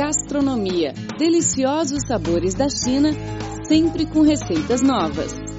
Gastronomia. Deliciosos sabores da China, sempre com receitas novas.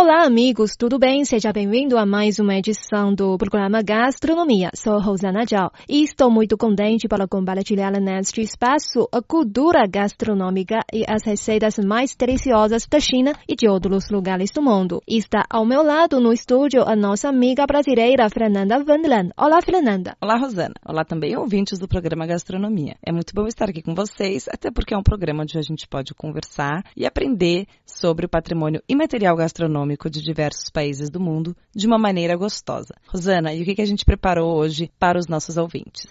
Olá, amigos, tudo bem? Seja bem-vindo a mais uma edição do programa Gastronomia. Sou Rosana Zhao e estou muito contente para compartilhar neste espaço a cultura gastronômica e as receitas mais deliciosas da China e de outros lugares do mundo. Está ao meu lado no estúdio a nossa amiga brasileira Fernanda Wendland. Olá, Fernanda. Olá, Rosana. Olá também, ouvintes do programa Gastronomia. É muito bom estar aqui com vocês, até porque é um programa onde a gente pode conversar e aprender sobre o patrimônio imaterial gastronômico gastronômico de diversos países do mundo de uma maneira gostosa. Rosana, e o que a gente preparou hoje para os nossos ouvintes?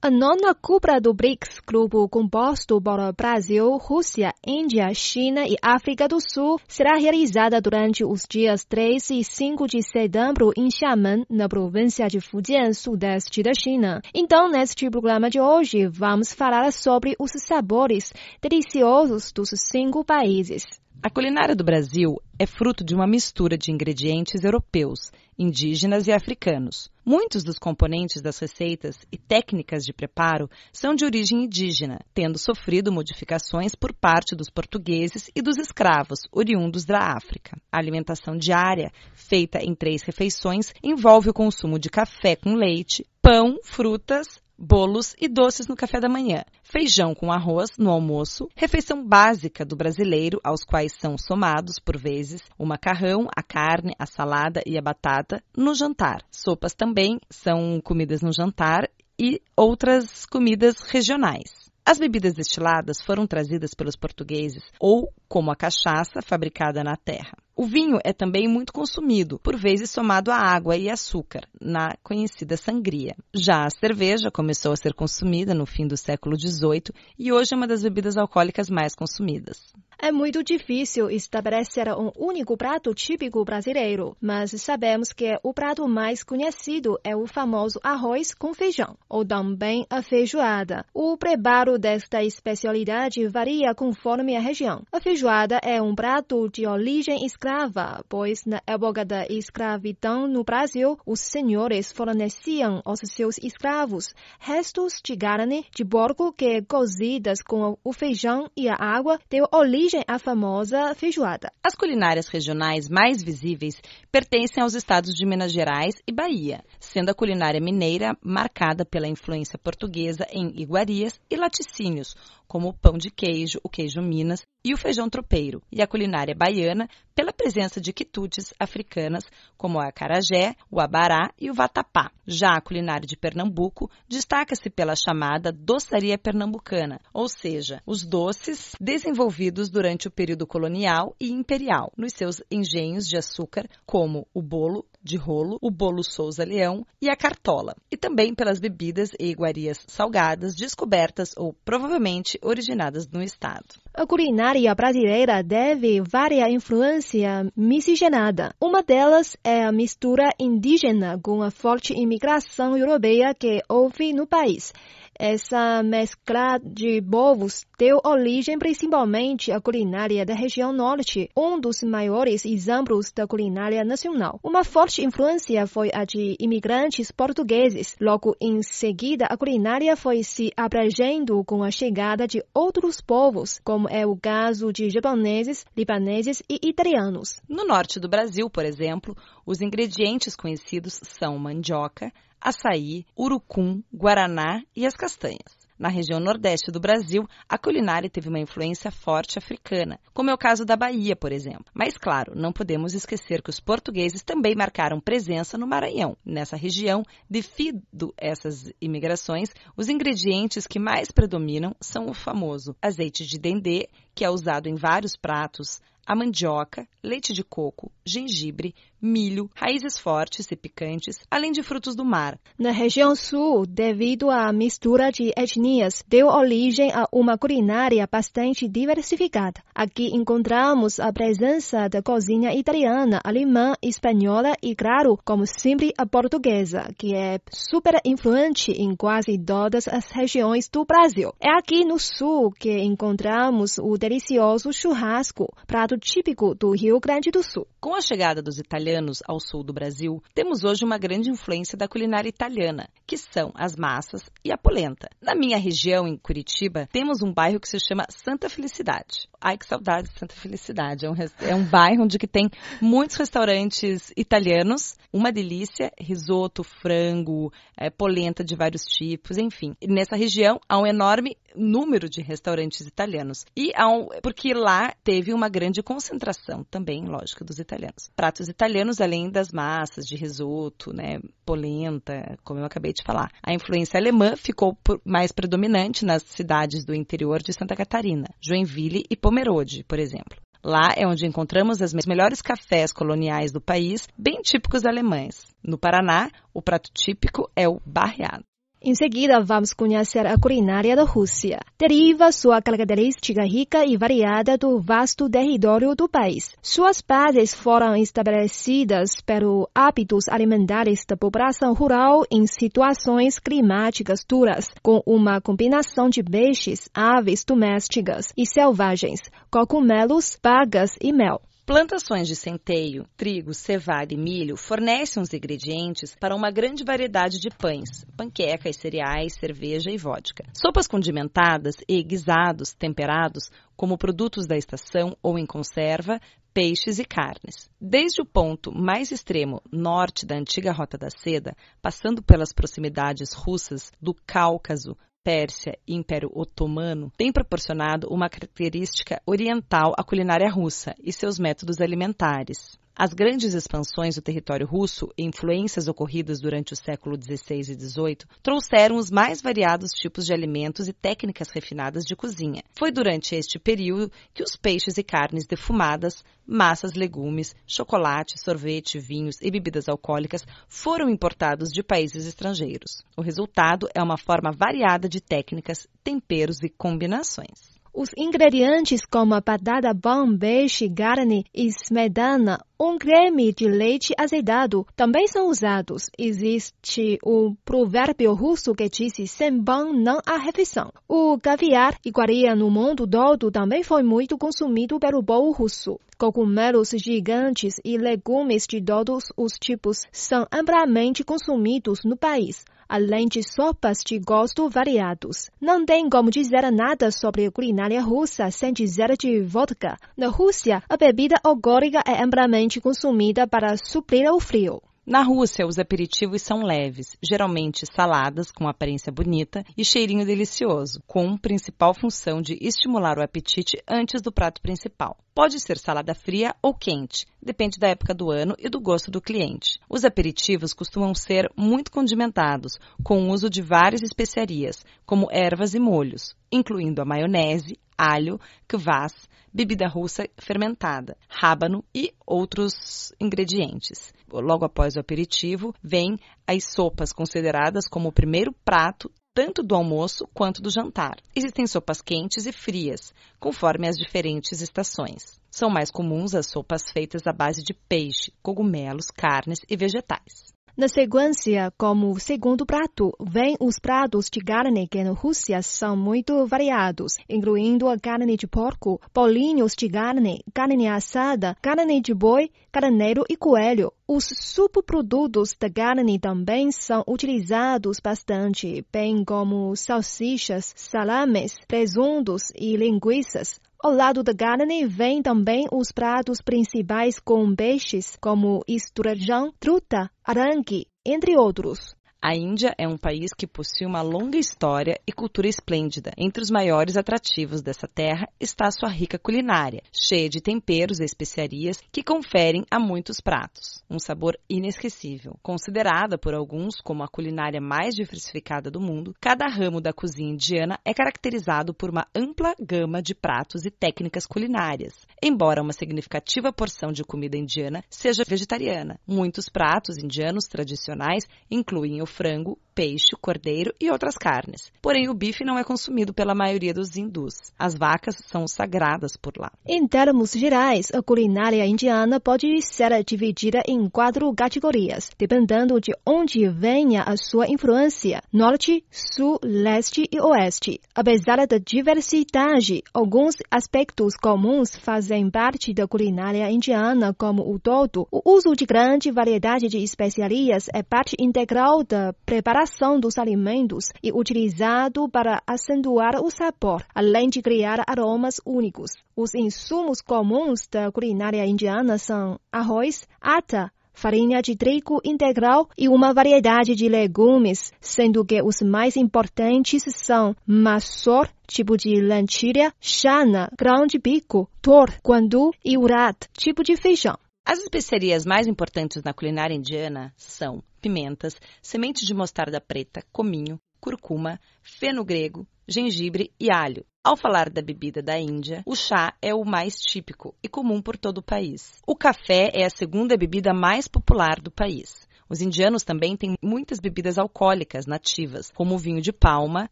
A nona cúpula do BRICS, grupo composto por Brasil, Rússia, Índia, China e África do Sul, será realizada durante os dias 3 e 5 de setembro em Xiamen, na província de Fujian, sudeste da China. Então, neste programa de hoje, vamos falar sobre os sabores deliciosos dos cinco países. A culinária do Brasil é fruto de uma mistura de ingredientes europeus, indígenas e africanos. Muitos dos componentes das receitas e técnicas de preparo são de origem indígena, tendo sofrido modificações por parte dos portugueses e dos escravos oriundos da África. A alimentação diária, feita em três refeições, envolve o consumo de café com leite, pão, frutas, bolos e doces no café da manhã, feijão com arroz no almoço, refeição básica do brasileiro, aos quais são somados, por vezes, o macarrão, a carne, a salada e a batata, no jantar. Sopas também são comidas no jantar e outras comidas regionais. As bebidas destiladas foram trazidas pelos portugueses ou como a cachaça fabricada na terra. O vinho é também muito consumido, por vezes somado a água e açúcar, na conhecida sangria. Já a cerveja começou a ser consumida no fim do século XVIII e hoje é uma das bebidas alcoólicas mais consumidas. É muito difícil estabelecer um único prato típico brasileiro, mas sabemos que o prato mais conhecido é o famoso arroz com feijão, ou também a feijoada. O preparo desta especialidade varia conforme a região. A feijoada é um prato de origem escrava, pois na época da escravidão no Brasil, os senhores forneciam aos seus escravos restos de carne de porco que cozidas com o feijão e a água deu origem origem a famosa feijoada. As culinárias regionais mais visíveis pertencem aos estados de Minas Gerais e Bahia, sendo a culinária mineira marcada pela influência portuguesa em iguarias e laticínios, como o pão de queijo, o queijo Minas e o feijão tropeiro, e a culinária baiana pela presença de quitutes africanas como a acarajé, o abará e o vatapá. Já a culinária de Pernambuco destaca-se pela chamada doçaria pernambucana, ou seja, os doces desenvolvidos durante o período colonial e imperial, nos seus engenhos de açúcar, como o bolo, de rolo, o bolo Souza Leão e a cartola, e também pelas bebidas e iguarias salgadas descobertas ou provavelmente originadas no estado. A culinária brasileira deve várias influência miscigenada. Uma delas é a mistura indígena com a forte imigração europeia que houve no país. Essa mescla de povos deu origem principalmente à culinária da região norte, um dos maiores exemplos da culinária nacional. Uma forte influência foi a de imigrantes portugueses. Logo em seguida, a culinária foi se abrangendo com a chegada de outros povos, como é o caso de japoneses, libaneses e italianos. No norte do Brasil, por exemplo, os ingredientes conhecidos são mandioca, açaí, urucum, guaraná e as castanhas. Na região nordeste do Brasil, a culinária teve uma influência forte africana, como é o caso da Bahia, por exemplo. Mas, claro, não podemos esquecer que os portugueses também marcaram presença no Maranhão. Nessa região, devido essas imigrações, os ingredientes que mais predominam são o famoso azeite de dendê, que é usado em vários pratos, a mandioca, leite de coco, gengibre, milho, raízes fortes e picantes, além de frutos do mar. Na região sul, devido à mistura de etnias, deu origem a uma culinária bastante diversificada. Aqui encontramos a presença da cozinha italiana, alemã, espanhola e, claro, como sempre, a portuguesa, que é super influente em quase todas as regiões do Brasil. É aqui no sul que encontramos o delicioso churrasco, prato típico do Rio Grande do Sul. Com a chegada dos italianos, italianos ao sul do Brasil, temos hoje uma grande influência da culinária italiana, que são as massas e a polenta. Na minha região, em Curitiba, temos um bairro que se chama Santa Felicidade. Ai, que saudade de Santa Felicidade. É um, é um bairro onde que tem muitos restaurantes italianos, uma delícia, risoto, frango, é, polenta de vários tipos, enfim. Nessa região há um enorme número de restaurantes italianos. E um, porque lá teve uma grande concentração também, lógico, dos italianos. Pratos italianos, além das massas de risoto, né, polenta, como eu acabei de falar. A influência alemã ficou mais predominante nas cidades do interior de Santa Catarina, Joinville e Pomerode, por exemplo. Lá é onde encontramos os melhores cafés coloniais do país, bem típicos alemães. No Paraná, o prato típico é o barreado. Em seguida, vamos conhecer a culinária da Rússia. Deriva sua característica rica e variada do vasto território do país. Suas bases foram estabelecidas pelos hábitos alimentares da população rural em situações climáticas duras, com uma combinação de peixes, aves domésticas e selvagens, cogumelos, bagas e mel. Plantações de centeio, trigo, cevada e milho fornecem os ingredientes para uma grande variedade de pães, panquecas, cereais, cerveja e vodka. Sopas condimentadas e guisados temperados como produtos da estação ou em conserva, peixes e carnes. Desde o ponto mais extremo norte da antiga Rota da Seda, passando pelas proximidades russas do Cáucaso, Pérsia e Império Otomano têm proporcionado uma característica oriental à culinária russa e seus métodos alimentares. As grandes expansões do território russo e influências ocorridas durante o século XVI e XVIII trouxeram os mais variados tipos de alimentos e técnicas refinadas de cozinha. Foi durante este período que os peixes e carnes defumadas, massas, legumes, chocolate, sorvete, vinhos e bebidas alcoólicas foram importados de países estrangeiros. O resultado é uma forma variada de técnicas, temperos e combinações. Os ingredientes como batata pão, peixe, carne e smetana, um creme de leite azedado também são usados. Existe o provérbio russo que diz sem pão não há refeição. O caviar, iguaria no mundo todo, também foi muito consumido pelo povo russo. Cogumelos gigantes e legumes de todos os tipos são amplamente consumidos no país além de sopas de gosto variados. Não tem como dizer nada sobre a culinária russa sem dizer de vodka. Na Rússia, a bebida alcoólica é amplamente consumida para suprir o frio. Na Rússia, os aperitivos são leves, geralmente saladas com aparência bonita e cheirinho delicioso, com principal função de estimular o apetite antes do prato principal. Pode ser salada fria ou quente, depende da época do ano e do gosto do cliente. Os aperitivos costumam ser muito condimentados, com o uso de várias especiarias, como ervas e molhos, incluindo a maionese, alho, kvass, bebida russa fermentada, rábano e outros ingredientes. Logo após o aperitivo, vem as sopas consideradas como o primeiro prato tanto do almoço quanto do jantar. Existem sopas quentes e frias, conforme as diferentes estações. São mais comuns as sopas feitas à base de peixe, cogumelos, carnes e vegetais. Na sequência, como segundo prato, vêm os pratos de carne que na Rússia são muito variados, incluindo a carne de porco, bolinhos de carne, carne assada, carne de boi, carneiro e coelho. Os subprodutos da carne também são utilizados bastante, bem como salsichas, salames, presuntos e linguiças. Ao lado da carne vêm também os pratos principais com peixes, como esturjão, truta, arangue, entre outros. A Índia é um país que possui uma longa história e cultura esplêndida. Entre os maiores atrativos dessa terra está sua rica culinária, cheia de temperos e especiarias que conferem a muitos pratos um sabor inesquecível. Considerada por alguns como a culinária mais diversificada do mundo, cada ramo da cozinha indiana é caracterizado por uma ampla gama de pratos e técnicas culinárias. Embora uma significativa porção de comida indiana seja vegetariana, muitos pratos indianos tradicionais incluem frango, peixe, cordeiro e outras carnes. Porém, o bife não é consumido pela maioria dos hindus. As vacas são sagradas por lá. Em termos gerais, a culinária indiana pode ser dividida em quatro categorias, dependendo de onde venha a sua influência: norte, sul, leste e oeste. Apesar da diversidade, alguns aspectos comuns fazem parte da culinária indiana como o todo. O uso de grande variedade de especiarias é parte integral da preparação dos alimentos e utilizado para acentuar o sabor, além de criar aromas únicos. Os insumos comuns da culinária indiana são arroz, ata, farinha de trigo integral e uma variedade de legumes, sendo que os mais importantes são maçor, tipo de lentilha, chana, grão de bico, tor, guandu e urad, tipo de feijão. As especiarias mais importantes na culinária indiana são pimentas, semente de mostarda preta, cominho, curcuma, feno grego, gengibre e alho. Ao falar da bebida da Índia, o chá é o mais típico e comum por todo o país. O café é a segunda bebida mais popular do país. Os indianos também têm muitas bebidas alcoólicas nativas, como o vinho de palma,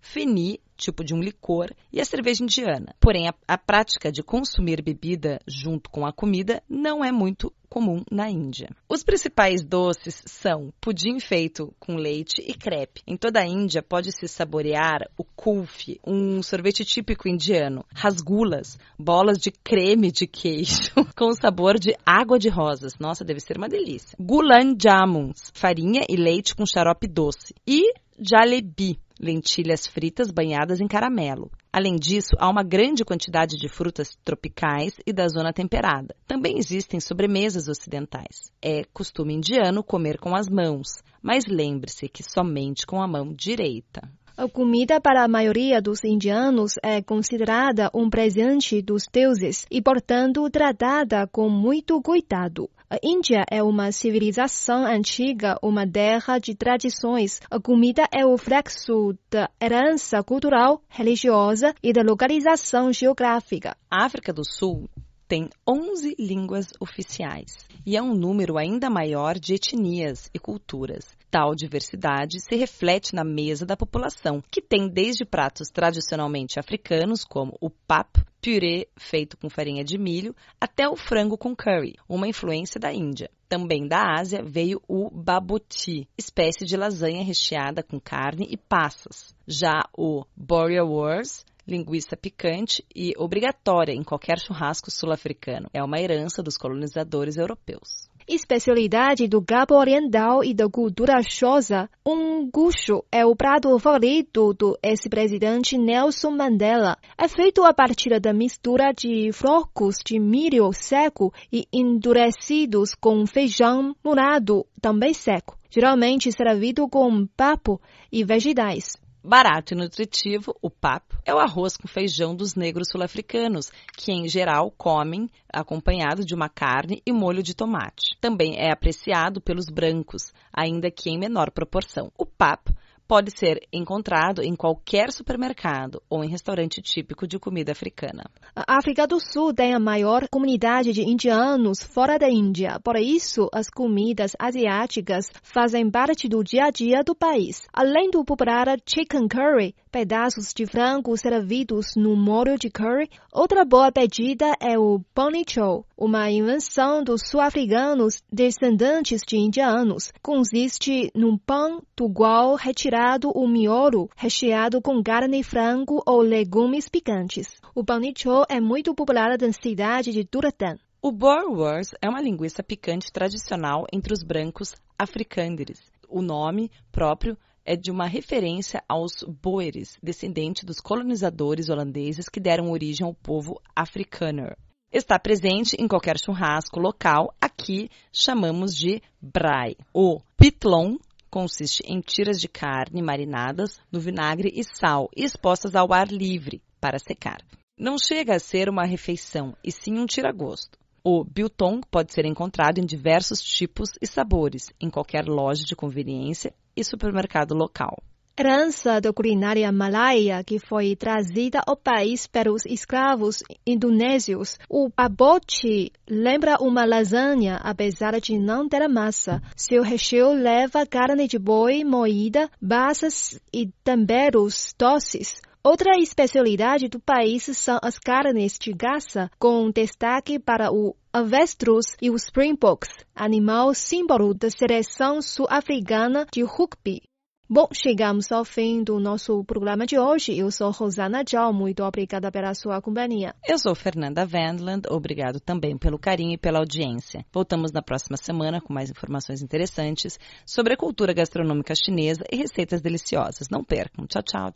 feni, tipo de um licor, e a cerveja indiana. Porém, a, a prática de consumir bebida junto com a comida não é muito comum na Índia. Os principais doces são pudim feito com leite e crepe. Em toda a Índia pode-se saborear o kulfi, um sorvete típico indiano, rasgulas, bolas de creme de queijo com sabor de água de rosas. Nossa, deve ser uma delícia. Gulan jamuns, farinha e leite com xarope doce. E jalebi, lentilhas fritas banhadas em caramelo. Além disso, há uma grande quantidade de frutas tropicais e da zona temperada. Também existem sobremesas ocidentais. É costume indiano comer com as mãos, mas lembre-se que somente com a mão direita. A comida para a maioria dos indianos é considerada um presente dos deuses e, portanto, tratada com muito cuidado. A Índia é uma civilização antiga, uma terra de tradições. A comida é o reflexo da herança cultural, religiosa e da localização geográfica. África do Sul tem 11 línguas oficiais e é um número ainda maior de etnias e culturas. Tal diversidade se reflete na mesa da população, que tem desde pratos tradicionalmente africanos, como o pap, purê feito com farinha de milho, até o frango com curry, uma influência da Índia. Também da Ásia veio o babuti, espécie de lasanha recheada com carne e passas. Já o boerewors linguiça picante e obrigatória em qualquer churrasco sul-africano. É uma herança dos colonizadores europeus. Especialidade do Gabo Oriental e da cultura Xhosa, um gucho é o prato favorito do ex-presidente Nelson Mandela. É feito a partir da mistura de flocos de milho seco e endurecidos com feijão murado, também seco. Geralmente servido com papo e vegetais. Barato e nutritivo, o pap é o arroz com feijão dos negros sul-africanos, que em geral comem acompanhado de uma carne e molho de tomate. Também é apreciado pelos brancos, ainda que em menor proporção. O pap pode ser encontrado em qualquer supermercado ou em restaurante típico de comida africana. A África do Sul tem a maior comunidade de indianos fora da Índia. Por isso, as comidas asiáticas fazem parte do dia a dia do país. Além do popular chicken curry, pedaços de frango servidos no molho de curry, outra boa pedida é o panichou, uma invenção dos sul-africanos descendentes de indianos. Consiste num pão do qual retirado o miolo recheado com carne, frango ou legumes picantes. O panicho é muito popular na cidade de Duratan. O Boerewors é uma linguiça picante tradicional entre os brancos africânderes. O nome próprio é de uma referência aos Boeres, descendentes dos colonizadores holandeses que deram origem ao povo afrikaner. Está presente em qualquer churrasco local, aqui chamamos de braai. O pitlon consiste em tiras de carne marinadas no vinagre e sal expostas ao ar livre para secar. Não chega a ser uma refeição, e sim um tira-gosto. O biltong pode ser encontrado em diversos tipos e sabores, em qualquer loja de conveniência e supermercado local. Herança da culinária malaia que foi trazida ao país pelos escravos indonésios. O pabote lembra uma lasanha, apesar de não ter massa. Seu recheio leva carne de boi moída, passas e temperos doces. Outra especialidade do país são as carnes de caça, com destaque para o avestruz e o springboks, animal símbolo da seleção sul-africana de rugby. Bom, chegamos ao fim do nosso programa de hoje. Eu sou Rosana Tchau, muito obrigada pela sua companhia. Eu sou Fernanda Vandland, obrigado também pelo carinho e pela audiência. Voltamos na próxima semana com mais informações interessantes sobre a cultura gastronômica chinesa e receitas deliciosas. Não percam. Tchau, tchau.